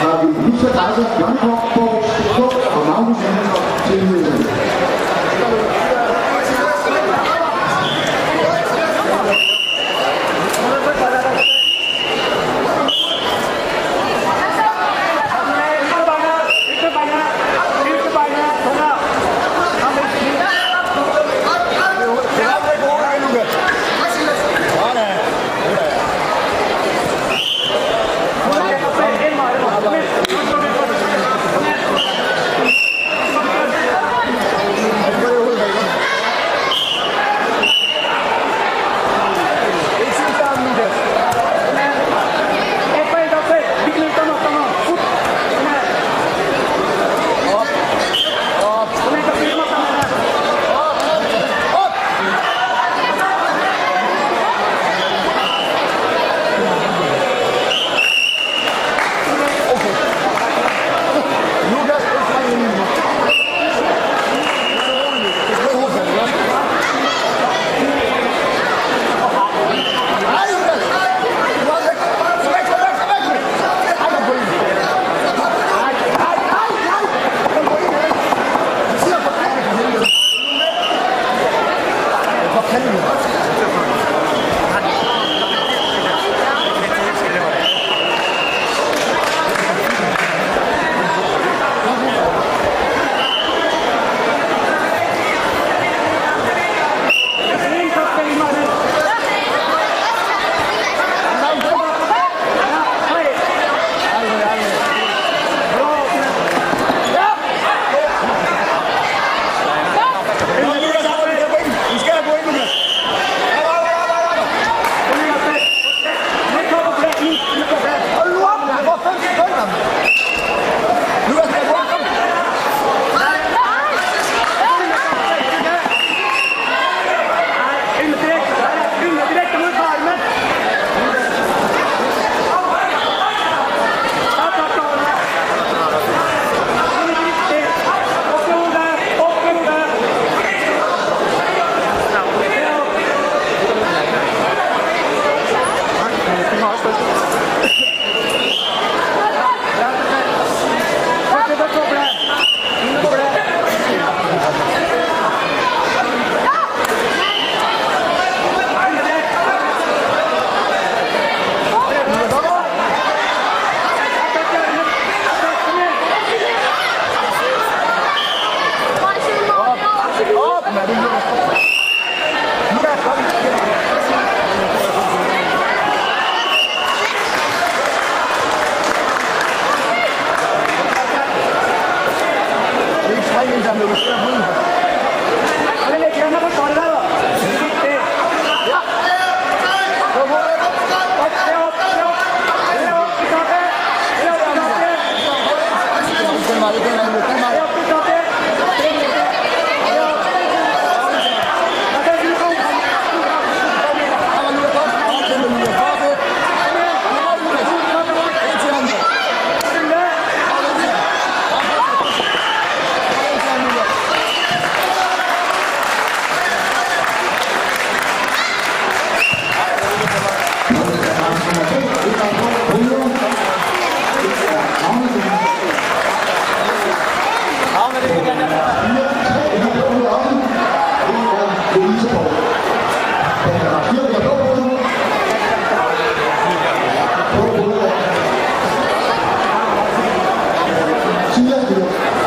har vi Lisa Dejse, Jørgen Borg, Stig og Magnus Hansen Hocam görüşürüz.